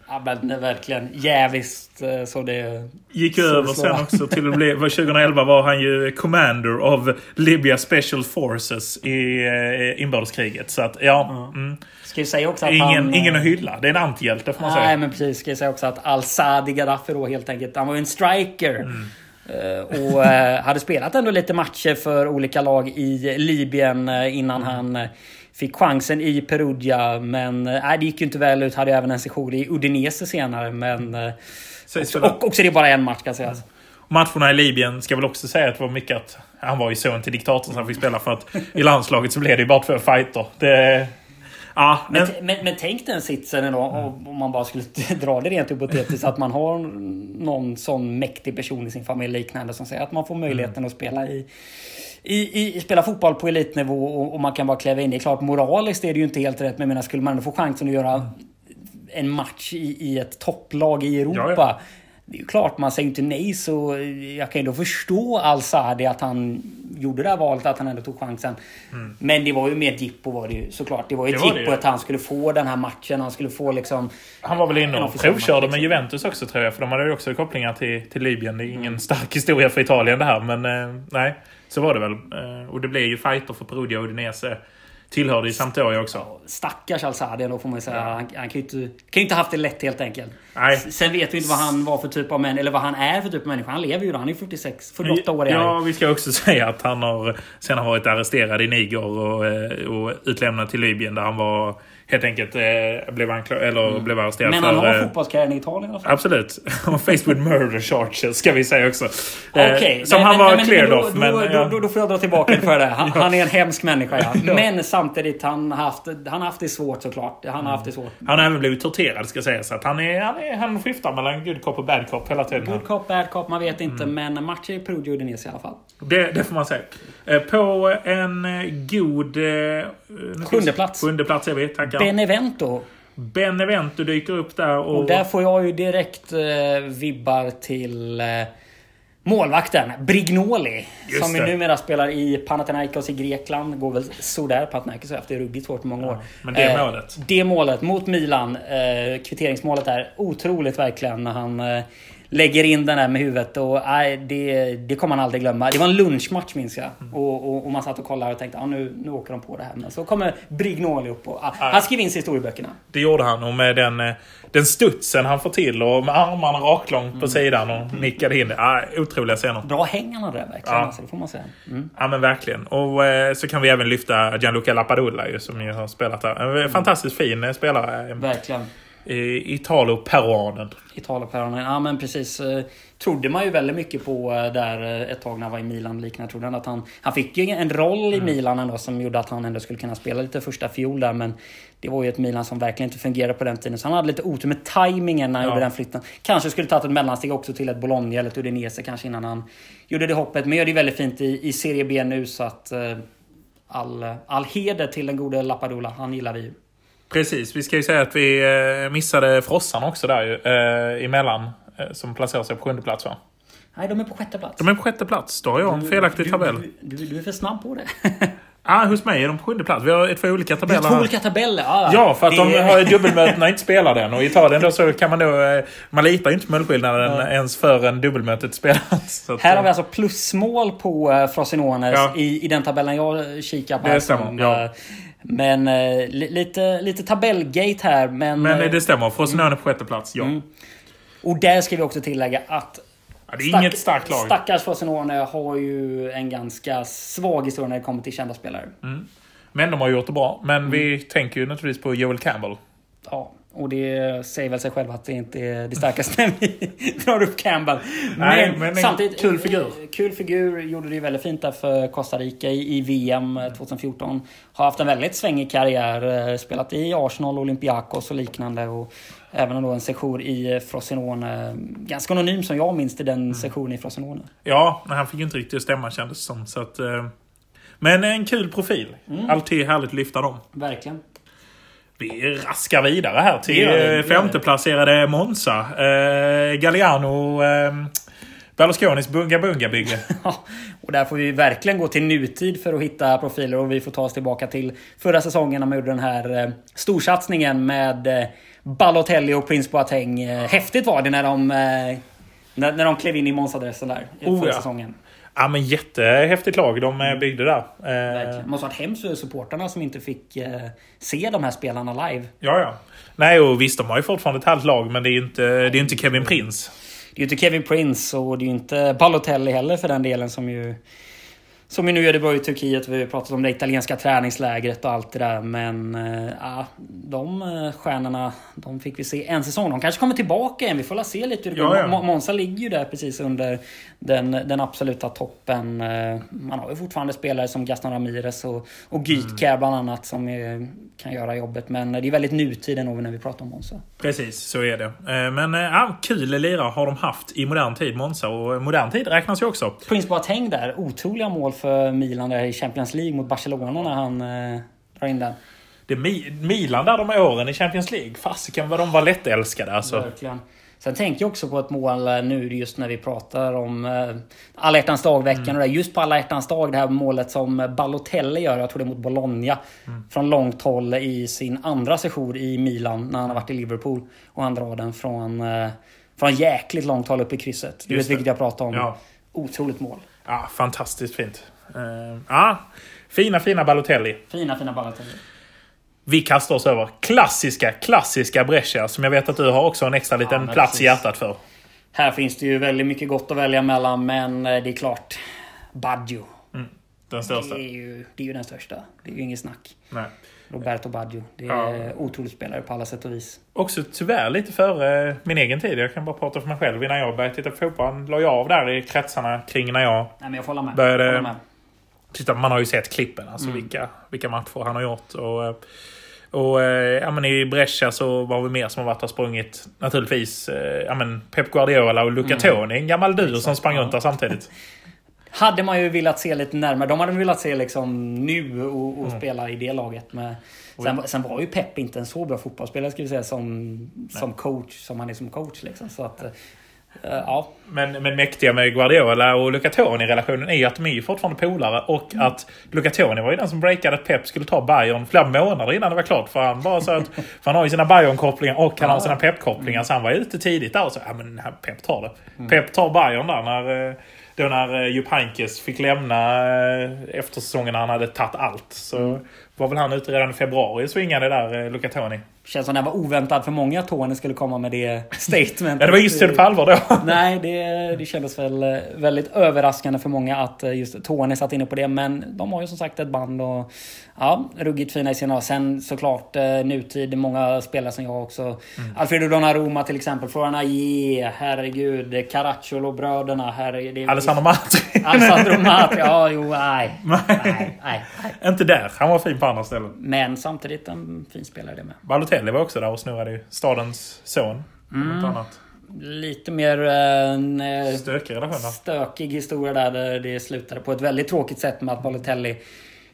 ja, men är verkligen jäviskt eh, så det... Gick så över sen också till att bli, var 2011 var han ju commander of Libya Special Forces i eh, inbördeskriget. Så att ja, mm, Ska ju säga också att ingen, han... ingen att hylla. Det är en antihjälte får man Nej, säga. men precis. Ska säga också att Al-Sadi Gaddafi då helt enkelt. Han var ju en striker. Mm. Eh, och eh, hade spelat ändå lite matcher för olika lag i Libyen eh, innan Mm. han eh, fick chansen i Perugia. Men nej, det gick ju inte väl ut. Hade även en session i Udinese senare. Men eh, Sägs också, och, också det är bara en match kan sägas. Matcherna i Libyen ska väl också säga att det var mycket att han var ju son till diktatorn som han fick spela för att i landslaget så blev det ju bara två fighter. Det, ja, Men, men, men, men tänk den sitsen ändå om om man bara skulle [LAUGHS] dra det rent hypotetiskt. att man har någon sån mäktig person i sin familj liknande som säger att man får möjligheten att spela i i, i, spela fotboll på elitnivå och, och man kan bara kliva in. Det är klart moraliskt är det ju inte helt rätt. Men menar, skulle man ändå få chansen att göra en match i, i ett topplag i Europa. Ja, ja. Det är ju klart, man säger inte nej så jag kan ju då förstå Al-Sadi att han gjorde det här valet, att han ändå tog chansen. Men det var ju mer Jippo var det ju såklart. Det var ju Mm. Det Jippo att han skulle få den här matchen. Han skulle få liksom... han var väl inne och provkörde med liksom. Juventus också tror jag. För de hade ju också kopplingar till, till Libyen. Det är Mm. ingen stark historia för Italien det här. Men eh, nej, så var det väl. Eh, och det blev ju fighter för Perugia och Udinese. Tillhörde ju Sampdoria också. Stackars Al-Sadi ändå får man ju säga. Han, han kan ju inte, kan inte haft det lätt helt enkelt. Nej. Sen vet vi inte vad han var för typ av människa, eller vad han är för typ av människa. Han lever ju då. Han är ju 46, 48 år. Ja, vi ska också [LAUGHS] säga att han har sen har varit arresterad i Niger och, eh, och utlämnad till Libyen där han var helt enkelt eh, blev, ankla- eller blev arresterad Men för... han har eh, fotbollskarriären i Italien i alla fall. Absolut. [LAUGHS] Var faced murder charges ska vi säga också. Eh, som men- han men- var men- cleared men off. Då, Men, då, ja. då, då får jag dra tillbaka för det. Han, [LAUGHS] han är en hemsk människa ja. Men samtidigt, han har haft, han haft det svårt såklart. Han har haft det svårt. Han har även blivit torterad ska sägas. Att han, är, han, är, han skiftar mellan good cop och bad cop hela tiden. Good cop, bad cop, man vet inte. Mm. Men matcher i Perugia och Udinese i alla fall. Det, det får man säga. Eh, På en eh, god... eh, Sjunde plats. Sjunde plats är vi. Tackar. Benevento. Benevento dyker upp där. Och, Och där får jag ju direkt eh, vibbar till eh, målvakten Brignoli. Just som det. numera spelar i Panathinaikos i Grekland. Går väl sådär. Panathinaikos har haft det ruggigt svårt i många år. men det Eh, målet. Det målet mot Milan. Eh, kvitteringsmålet där. Otroligt verkligen när han eh, lägger in den där med huvudet. Och, nej, det, det kommer man aldrig glömma. Det var en lunchmatch minns jag. Mm. Och, och, och man satt och kollade och tänkte ah, nu, nu åker de på det här. Men så kommer Brignoli upp och ah, han skrev in sig i historieböckerna. Det gjorde han och med den, eh, den studsen han får till och med armarna raklångt Mm. på sidan och nickade in det. Ah, otroliga scener. Bra hängarna där verkligen. Ja. Alltså, det får man säga. Mm. Ja men verkligen. Och eh, så kan vi även lyfta Gianluca Lapadula ju, som ju har spelat där. En fantastiskt fin eh, spelare. eh, Verkligen. I Italo-peruanen. Italoperonen. Ja men precis. Eh, Trodde man ju väldigt mycket på eh, där eh, ett tag när han var i Milan. Liknande trodde han att han... Han fick ju en roll i Milan ändå som gjorde att han ändå skulle kunna spela lite första fiol där. Men det var ju ett Milan som verkligen inte fungerade på den tiden. Så han hade lite otur med tajmingen när han Ja. gjorde den flytten. Kanske skulle tagit ett mellansteg också till ett Bologna eller ett Udinese kanske innan han gjorde det hoppet. Men gör det väldigt fint i, i Serie B nu så att... All, all heder till den gode Lapadula. Han gillar vi ju. Precis, vi ska ju säga att vi eh, missade Frossan också där ju. Eh, emellan. Eh, som placerar sig på sjunde plats va? Nej, de är på sjätte plats. De är på sjätte plats. Då har jag en felaktig du, tabell. Du, du, du är för snabb på det. [LAUGHS] Ah, hos mig är de på sjunde plats. Vi har två olika Det är tabeller två olika tabeller. Ja, Ja, för att det, de har dubbelmötena inte spelat än. Och i Italien då så kan man då... eh, Man litar ju inte på målskillnaden Ja. ens förrän dubbelmötet spelas. Att, Här har vi eh, alltså plusmål på uh, Frosinones Ja. i, i den tabellen jag kikar på. Det stämmer, ja. eh, Men eh, li, lite, lite tabellgate här. Men, Men eh, det stämmer. Frosinone på sjätte plats, ja. Mm. Och där ska vi också tillägga att ja det är inget starkt lag. Stackars Frosinone har ju en ganska svag historia när det kommer till kända spelare. Men de har gjort det bra. Men vi Mm. tänker ju naturligtvis på Joel Campbell. Ja. Och, det säger väl sig själv att det inte är det starkaste [LAUGHS] vi drar upp Campbell. Nej, Men, men en samtidigt... kul figur. Kul figur. Gjorde det ju väldigt fint där för Costa Rica i, VM 2014. Har haft en väldigt svängig karriär. eh, Spelat i Arsenal, Olympiakos och liknande. Och även då en session i Frosinone. Ganska anonym som jag minns till den Mm. sessionen i Frosinone. Ja, men han fick ju inte riktigt stämma kändes det som. Så att, eh, men en kul profil. Mm. Alltid härligt att lyfta dem. Verkligen. Vi raskar vidare här till Det eh, femteplacerade Monza. Eh, Galliano eh, Berlusconis Bunga Bunga-bygge. [LAUGHS] Och där får vi verkligen gå till nutid för att hitta profiler och vi får ta oss tillbaka till förra säsongen när man gjorde den här eh, storsatsningen med eh, Balotelli och Prince Boateng. Eh, häftigt var det när de, eh, när, när de klev in i Monza-dressen där Oh, förra ja. säsongen. ja men jättehäftigt lag de eh, byggde där. Verkligen. Det måste varit hemskt för supportrarna som inte fick se de här spelarna live. ja, ja. Nej, och visst de har ju fortfarande ett halvt lag men det är ju inte, det är inte Kevin Prince. Det är ju inte Kevin Prince och det är ju inte Balotelli heller för den delen som ju som ju nu bra i Turkiet. Vi har pratat om det italienska träningslägret och allt det där. Men ja, de eh, stjärnorna de fick vi se en säsong. De kanske kommer tillbaka igen. Vi får se lite hur det går. ja. Monza ligger ju där precis under den, den absoluta toppen. Eh, Man har ju fortfarande spelare som Gaston Ramirez och, och Gytkär Mm. bland annat som eh, kan göra jobbet. Men det är väldigt nutid ändå när vi pratar om Monza. Precis, så är det. Men ja, kul lirare har de haft i modern tid, Monza. Och modern tid räknas ju också. Prince Boateng där. Otroliga mål för Milan där i Champions League mot Barcelona när han eh, drar in den. Det är Mi- Milan där de här åren i Champions League. Fasiken vad de var lättälskade alltså. Verkligen. Sen tänker jag också på ett mål eh, nu just när vi pratar om eh, alla hjärtans dag-veckan. Mm. Och det är just på alla hjärtans dag det här målet som Balotelli gör. Jag tror det är mot Bologna. Mm. Från långt håll i sin andra session i Milan när han har varit i Liverpool. Och han drar den från, eh, från jäkligt långt håll upp i krysset. Du Just vet vilket jag pratar om. Ja. Otroligt mål. Ja, fantastiskt fint. Eh, Ja, fina, fina Balotelli. Fina, fina Balotelli. Vi kastar oss över klassiska, klassiska Brescia som jag vet att du har också en extra liten men plats precis. i hjärtat för. Här finns det ju väldigt mycket gott att välja mellan, men eh, det är klart. Baggio. Den största. Det är, ju, det är ju den största. Det är ju inget snack. Nej. Roberto Baggio. Det är Ja. otrolig spelare på alla sätt och vis. Också tyvärr lite före min egen tid. Jag kan bara prata för mig själv. Innan jag började titta på fotboll la jag av där i kretsarna kring när jag Nej, men jag. Började- Jag. Titta, man har ju sett klippen, alltså Mm. vilka, vilka matcher han har gjort. Och, eh, och eh, ja, men i Brescia så var vi mer som har varit och sprungit naturligtvis eh, ja, men Pep Guardiola och Luca Toni, en gammal dur som sprang runt där samtidigt. [LAUGHS] Hade man ju velat se lite närmare. De hade velat se liksom nu och, Mm. och spela i det laget. Med, sen, sen var ju Pep inte en så bra fotbollsspelare ska vi säga som, som coach. Som han är som coach liksom. Så att, ja. Men, men mäktiga med Guardiola och Luca Toni-relationen är ju att de är ju fortfarande polare och Mm. att Luca Toni var ju den som breakade att Pep skulle ta Bayern flera månader innan det var klart. För han bara så att, [LAUGHS] för han har ju sina Bayern-kopplingar och han har sina Pep-kopplingar. Så han var ute tidigt där och så, ja men Pep tar det. Mm. Pep tar Bayern där när, eh, då när eh, Jupp Heynckes fick lämna eh, efter säsongen när han hade tagit allt. Så Mm. var väl han ute redan i februari och svingade där, eh, Luca Toni. Känns som det var oväntat för många att Tony skulle komma med det [LAUGHS] statementet. Ja, det var inget ställt på allvar då. [LAUGHS] Nej, det, det kändes väl eh, väldigt överraskande för många att eh, just Tony satt inne på det. Men de har ju som sagt ett band och ja, ruggigt fina i sina Sen såklart eh, nutid, många spelare som jag också. Alfredo Donnarumma till exempel, Florian Aje, herregud, Caracciolo-bröderna, herregud. det- Alessandro Marti. [LAUGHS] Alessandro Matri, ja jo, nej. nej, nej, nej. Inte där. Han var fin på andra ställen. Men samtidigt en fin spelare det med. Balotelli var också där och snurrade ju. Stadens son. Mm. Annat. Lite mer eh, en eh, Stökig relation stökig historia där, där det slutade på ett väldigt tråkigt sätt med att Balotelli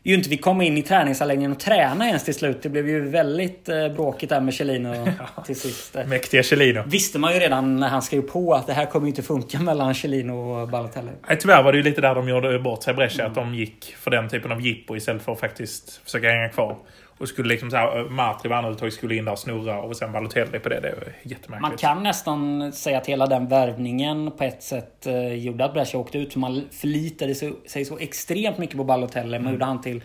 ju inte fick komma in i träningsanläggningen och träna ens till slut. Det blev ju väldigt eh, bråkigt där med Chelino [LAUGHS] till sist. [LAUGHS] Mäktiga Chelino. Visste man ju redan när han skrev på att det här kommer ju inte funka [LAUGHS] mellan Chelino och Balotelli. Nej, tyvärr var det ju lite där de gjorde bort sig Brescia. Att de gick för den typen av jippo istället för att faktiskt försöka hänga kvar. Och skulle liksom såhär, Matri var överhuvudtaget skulle in där och snurra och sen Balotelli på det. Det var jättemärkligt. Man kan nästan säga att hela den värvningen på ett sätt eh, gjorde att Brescia åkte ut. För man förlitade sig, sig så extremt mycket på Balotelli. Man gjorde han till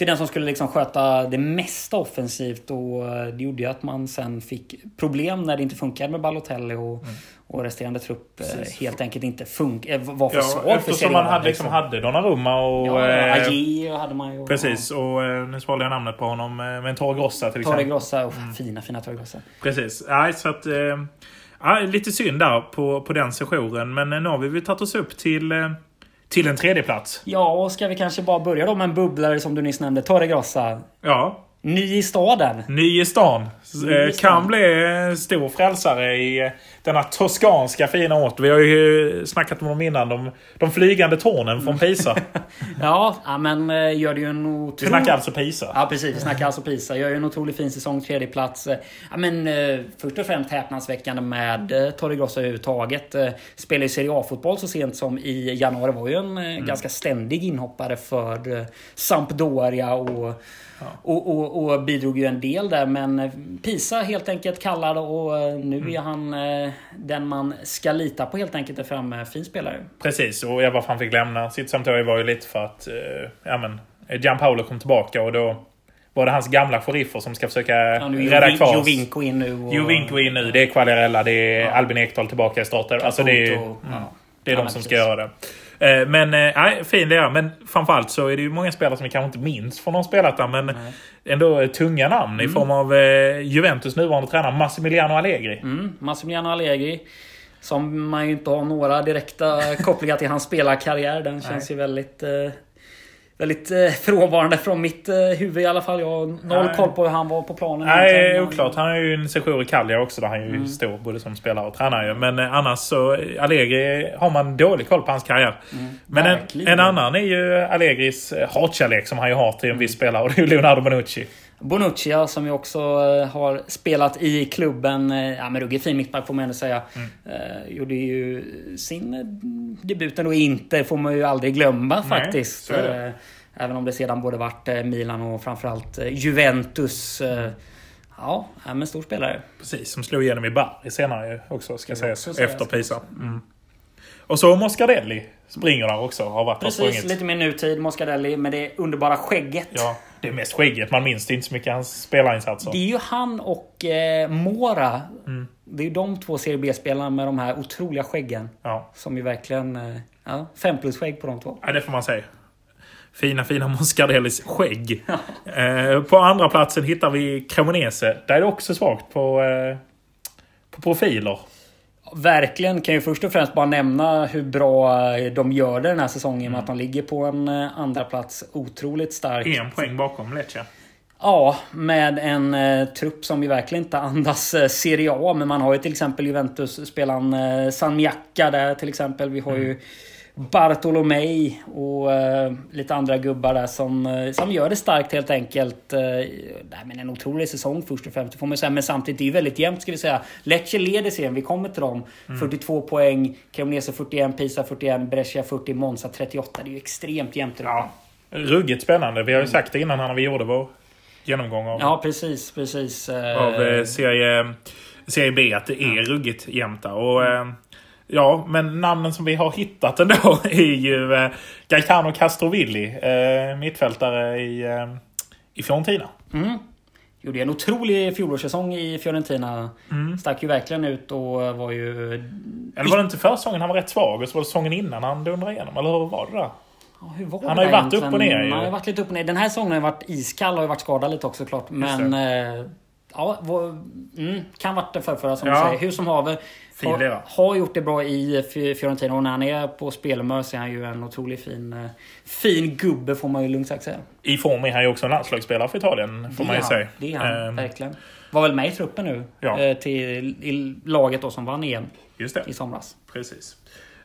till den som skulle liksom sköta det mesta offensivt. Och eh, det gjorde ju att man sen fick problem när det inte funkade med Balotelli och, Mm. och resterande trupp eh, helt enkelt inte funk eh, var för Ja, för eftersom man hade, liksom, hade Donnarumma och... Ja, eh, Aje hade man ju. Precis, och eh, nu svalde jag namnet på honom. Men Torre Grossa till Torre exempel. Grossa. Oh, Mm. Fina, fina Torre Grossa. Precis. Nej, så att... Eh, ja, lite synd där på, på den sessionen. Men nu har vi väl tagit oss upp till, till en tredje plats. Ja, och ska vi kanske bara börja då med en bubblare som du nyss nämnde. Torre Grossa. Ja, Ny i staden. Ny i stan. Ny i Eh, stan. Kan bli en stor frälsare i eh, denna toskanska fina ort. Vi har ju snackat om dem innan. De, de flygande tornen från Pisa. [LAUGHS] Ja, ja men eh, gör det ju en Vi otrolig... snackar alltså Pisa. Ja precis, vi snackar alltså Pisa. Gör ju en otroligt fin säsong, tredje plats. Eh, Ja, men, eh, först och främst häpnadsväckande med Torre Grossa överhuvudtaget. Spelade i Serie A-fotboll så sent som i januari. Var ju en eh, ganska ständig inhoppare för Sampdoria och, och, och, och bidrog ju en del där. Men Pisa helt enkelt kallad och nu är han den man ska lita på helt enkelt. Är framme. Fin spelare. Precis, och jag varför han fick lämna sitt Sampdoria var ju lite för att eh, ja, men, Gianpaolo kom tillbaka och då var det hans gamla sheriffer som ska försöka Ja, nu rädda kvar Jovinko in nu. Och, Jovinko in nu, det är Quagliarella, det är Ja. Albin Ekdal tillbaka i starten. Alltså det är, mm, det är Ja, de som ska precis. göra det. Eh, Men eh, nej, fin är. Men framförallt så är det ju många spelare som vi kanske inte minns från de spelat där. Men ändå tunga namn i form av eh, Juventus nuvarande tränare Massimiliano Allegri. Mm, Massimiliano Allegri. Som man ju inte har några direkta kopplingar till hans spelarkarriär. Den känns ju väldigt... Väldigt eh, frånvarande från mitt eh, huvud i alla fall. Jag har noll Nej. koll på hur han var på planen. Nej, oklart. Han är ju en sejour i Cagliari också där han Mm. ju stor både som spelare och tränare. ju. Men eh, annars så, Allegri har man dålig koll på hans karriär. Men en, Mm. en annan är ju Allegris hatkärlek som han ju har till en viss spelare och det är ju Leonardo Bonucci. Bonucci ja, som ju också eh, har spelat i klubben. eh, Ja, men ruggigt fin mittback får man ändå säga. Mm. Eh, gjorde ju sin debut ändå inte, får man ju aldrig glömma Nej, faktiskt. Även om det sedan både varit Milan och framförallt Juventus. Ja, men stor spelare. Precis, som slog igenom i Bari senare också ska sägas. Efter Pisa. Mm. Och så Moscardelli springer där också. Har varit Precis, lite mer nutid. Moscardelli med det underbara skägget. Ja, det är mest skägget. Man minns det inte så mycket hans spelarinsatser. Det är ju han och eh, Mora. Mm. Det är ju de två Serie B-spelarna med de här otroliga skäggen. Ja. Som ju verkligen... Eh, ja, fem plus skägg på de två. ja, det får man säga. Fina, fina Moscardellis skägg. [LAUGHS] eh, på andra platsen hittar vi Cremonese. Där är det också svagt på, eh, på profiler. Verkligen. Kan ju först och främst bara nämna hur bra eh, de gör det den här säsongen. Med att de ligger på en eh, andra plats Otroligt starkt. En poäng bakom Lecce. Ja, med en eh, trupp som ju verkligen inte andas eh, Serie A. Men man har ju till exempel Juventus-spelaren eh, Sanmiacca där till exempel. Vi har ju Bartolomei och eh, lite andra gubbar där som, eh, som gör det starkt helt enkelt. Eh, nej, men en otrolig säsong först och främst, får man säga. Men samtidigt, det är ju väldigt jämnt ska vi säga. Lecce leder serien, vi kommer till dem. 42 poäng, Cremonese 41, Pisa 41, Brescia 40, Monza 38. Det är ju extremt jämnt. Ja. Ruggigt spännande. Vi har ju sagt det innan när vi gjorde vår genomgång av, Ja, precis, precis. Eh, av eh, serie, serie B att det är ruggigt jämnt där. Och, eh, ja, men namnen som vi har hittat ändå [LAUGHS] är ju eh, Gaetano Castrovilli. Eh, mittfältare i, eh, i Fiorentina. Mm. Gjorde en otrolig fjolårssäsong i Fiorentina. Mm. Stack ju verkligen ut och var ju... Eller var det inte försäsongen han var rätt svag och så var det säsongen innan han dundrade igenom? Eller hur var det där? Ja, hur var Han har ju varit upp och ner ju. Han har varit lite upp och ner. Den här säsongen har ju varit iskall och har ju varit skadad lite också klart. Men... Eh, ja, var, mm, kan varit det förrförra som Ja. du säger. Hur som haver. Fin Har, har gjort det bra i Fi- Fiorentina och när han är på spelhumör så är han ju en otroligt fin, eh, fin gubbe får man ju lugnt sagt säga. I form är han ju också en landslagsspelare för Italien, får Det man ju han. säga. Det är han, Ehm, verkligen. Var väl med i truppen nu. Ja. Eh, till i laget då som vann EM Just det. i somras. Precis.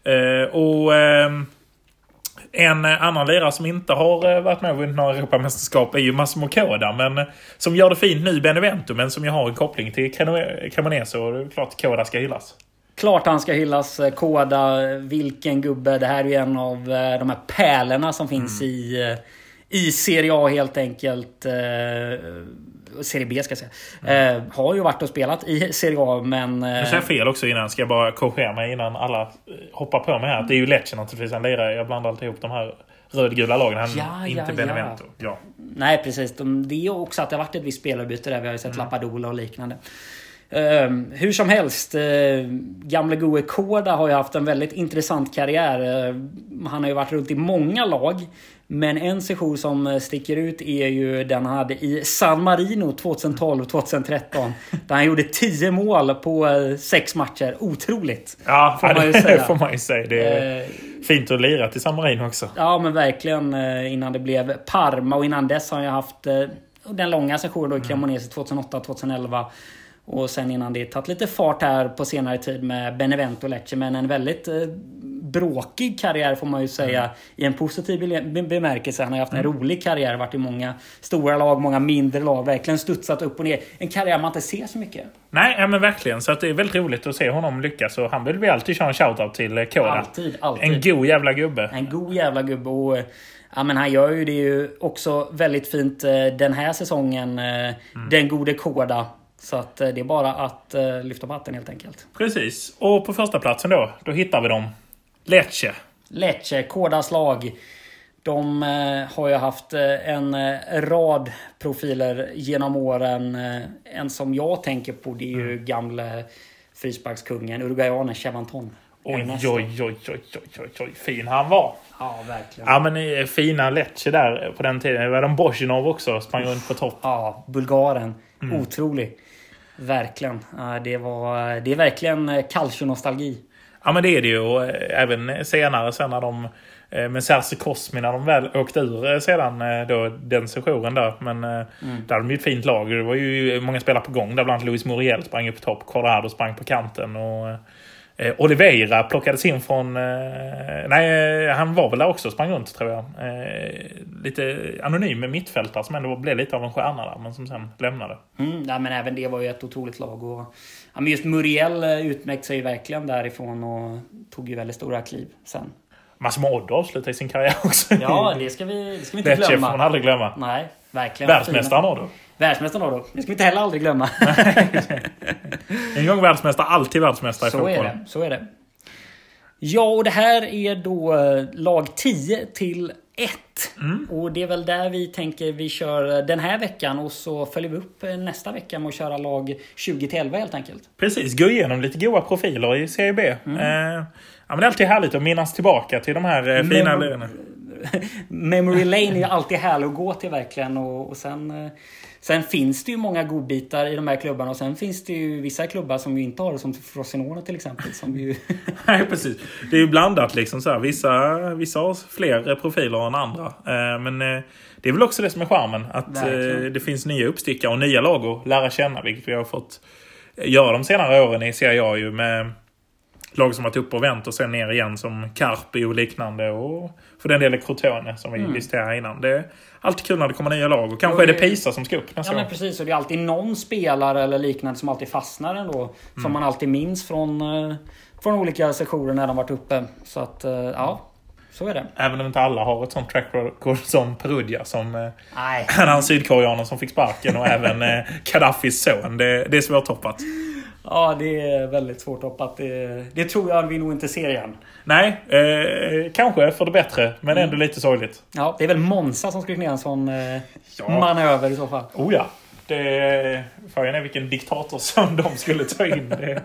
Eh, och ehm, en eh, annan lirare som inte har eh, varit med och vunnit några Europamästerskap är ju Massimo Koda. Men eh, som gör det fint nu i Benevento, men som ju har en koppling till Cremo- Cremonese. Och det är klart Koda ska hyllas. Klart han ska hyllas. Koda, vilken gubbe. Det här är ju en av de här pärlorna som finns Mm. i, i Serie A helt enkelt. Serie B ska jag säga. Mm. Eh, har ju varit och spelat i Serie A men... eh, Nu sa jag fel också innan. Ska jag bara korrigera mig innan alla eh, hoppar på mig här. Att det är ju Lecce naturligtvis han lirar. Jag blandar alltid ihop de här rödgula lagen. Han, Ja, inte ja, Benevento. Ja. nej precis. De, det är också att det har varit ett visst spelarbyte där. Vi har ju sett Lapadula och liknande. Uh, hur som helst, uh, gamle Goe Koda har ju haft en väldigt intressant karriär. Uh, han har ju varit runt i många lag. Men en session som sticker ut är ju den han hade i San Marino 2012-2013. [LAUGHS] där han gjorde 10 mål på 6 matcher. Otroligt! Ja, får man ju [LAUGHS] säga. får man ju säga. Det är fint att lira till San Marino också. Ja, men verkligen. Innan det blev Parma och innan dess har han ju haft den långa sessionen då i Cremonese 2008-2011. Och sen innan det tagit lite fart här på senare tid med Benevento Lecce. Men en väldigt eh, bråkig karriär får man ju säga. Mm. I en positiv bemärkelse. Han har haft en mm. rolig karriär. Varit i många stora lag, många mindre lag. Verkligen studsat upp och ner. En karriär man inte ser så mycket. Nej, men verkligen. Så att det är väldigt roligt att se honom lyckas. Och han vill vi alltid köra en shoutout till eh, Koda. Alltid, alltid. En god jävla gubbe. En god jävla gubbe. Och, Ja, men han gör ju det ju också väldigt fint eh, den här säsongen. Mm. Den gode Koda. Så att eh, det är bara att lyfta på hatten helt enkelt. Precis. Och på första platsen då, då hittar vi dem. Lecce. Lecce, Kodas lag. De uh, har ju haft uh, en rad profiler genom åren. en som jag tänker på det är ju mm. gamle frisparkskungen, uruguayanen Chevanton. Oj, oj, oj, oj, oj, oj, oj, fin han var. Ja, verkligen. Ja, men fina Lecce där på den tiden. Det var de Bozjinov också, sprang runt på topp. Ja, bulgaren. Mm. Otrolig. Verkligen. Det, var, det är verkligen eh, calcio-nostalgi. Ja men det är det ju. Och eh, även senare sen när de eh, med Serse Cosmi när de väl åkte ur sedan då, den sessionen där. Men mm. där hade de ju ett fint lag. Det var ju många spelare på gång. Där bland annat Luis Muriel sprang upp på topp. Corrado sprang på kanten. Och Eh, Oliveira plockades in från... Eh, nej, han var väl där också sprang runt tror jag. Eh, lite anonym med mittfältare som ändå blev lite av en stjärna där, men som sen lämnade. Mm, ja, men även det var ju ett otroligt lag. Och, ja, men just Muriel eh, utmärkte sig verkligen därifrån och tog ju väldigt stora kliv sen. Massimo Odd avslutade sin karriär också. Ja, det ska vi, det ska vi inte glömma. Det får man aldrig glömma. Nej, verkligen. Världsmästaren Odd. Världsmästaren då. Det ska vi inte heller aldrig glömma. [LAUGHS] en gång världsmästare, alltid världsmästare i så fotboll. Är det, så är det. Ja, och det här är då eh, lag 10 till 1. Mm. Och det är väl där vi tänker vi kör den här veckan och så följer vi upp eh, nästa vecka med att köra lag 20 till 11 helt enkelt. Precis, gå igenom lite goa profiler i Serie B. Mm. Eh, ja, men det är alltid härligt att minnas tillbaka till de här eh, fina lirarna. [LAUGHS] Memory Lane är alltid härlig att gå till verkligen och, och sen eh, Sen finns det ju många godbitar i de här klubbarna och sen finns det ju vissa klubbar som ju inte har det som Frosinone till exempel. Som ju... [LAUGHS] Nej precis. Det är ju blandat liksom så här. Vissa, vissa har fler profiler än andra. Eh, men eh, det är väl också det som är charmen. Att Verkligen. det finns nya uppstickare och nya lag att lära känna. Vilket vi har fått göra de senare åren i Serie A ju med lag som varit uppe och vänt och sen ner igen som Carpi och liknande. Och för den delen Crotone som vi mm. diskuterade innan. Det är alltid kul när det kommer nya lag. Och kanske och är det Pisa som ska upp nästa Ja men precis. Och det är alltid någon spelare eller liknande som alltid fastnar ändå. Mm. Som man alltid minns från, eh, från olika sessioner när de varit uppe. Så att, eh, ja. Så är det. Även om inte alla har ett sånt track record som Perugia som... Eh, Nej. [LAUGHS] Han sydkoreanen som fick sparken och även Gaddafis son. Det, det är svårtoppat. Ja, det är väldigt svårt hoppat. Det, det tror jag vi nog inte ser igen. Nej, eh, kanske för det bättre. Men mm. ändå lite sorgligt. Ja, det är väl Monza som skulle kunna en sån eh, ja. manöver i så fall. Oh ja. Det, frågan är vilken diktator som de skulle ta in. Det,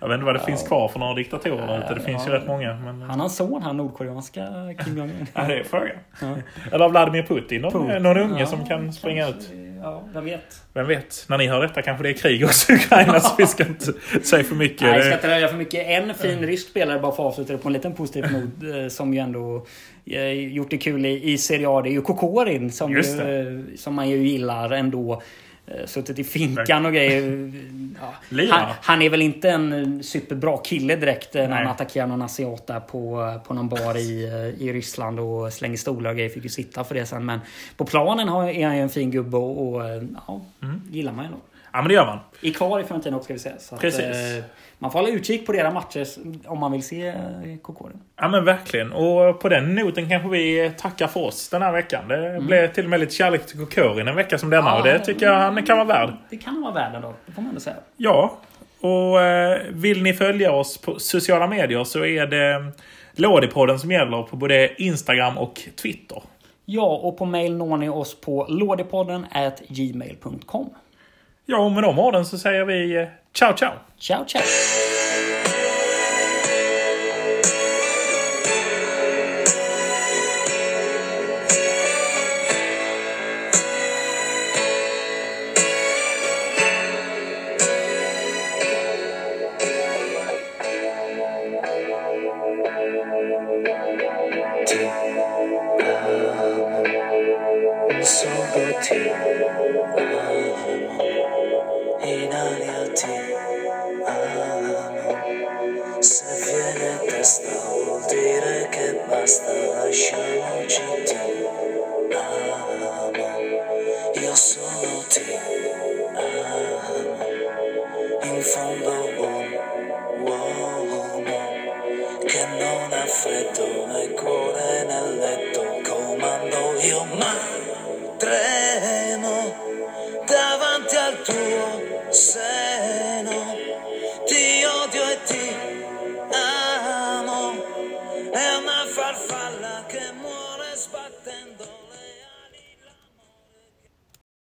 jag vet inte vad det ja. finns kvar för några diktatorer där ute. Det finns ja. ju rätt många. Men... Han har en son, han nordkoreanska Kim Jong-Un. ja, det är frågan. Ja. Eller Vladimir Putin. Putin. Någon unge som kan springa ut. Ja, vem vet? Vem vet? När ni hör detta kanske det är krig också i Ukraina så vi ska inte säga för mycket. Nej, vi ska inte röja för mycket. En fin rysk spelare, bara för att avsluta det på en liten positiv [LAUGHS] not, eh, som ju ändå eh, gjort det kul i, i Serie A. Det är ju Kokorin som, ju, eh, som man ju gillar ändå. Eh, suttit i finkan och grejer. [LAUGHS] Ja. Han, han, är väl inte en superbra kille direkt eh, när han attackerar någon asiat där på, på någon bar i, eh, i Ryssland och slänger stolar och grejer. Fick ju sitta för det sen. Men på planen är han ju en fin gubbe och, och ja, mm. gillar man ju nog. Ja men det gör man. I kvar i Fiorentina också ska vi säga. Precis. Att, man får hålla utkik på deras matcher om man vill se Kokoren. Ja men verkligen. Och på den noten kanske vi tackar för oss den här veckan. Det mm. blev till och med lite kärlek till Kokorin en vecka som denna. Ja, och det tycker jag han kan vara värd. Det kan vara värd ändå. Det får man ändå säga. Ja. Och eh, vill ni följa oss på sociala medier så är det Lådipodden som gäller på både Instagram och Twitter. Ja, och på mail når ni oss på lådepodden at gmail.com. Ja, och med de orden så säger vi eh, ciao ciao! Ciao, ciao!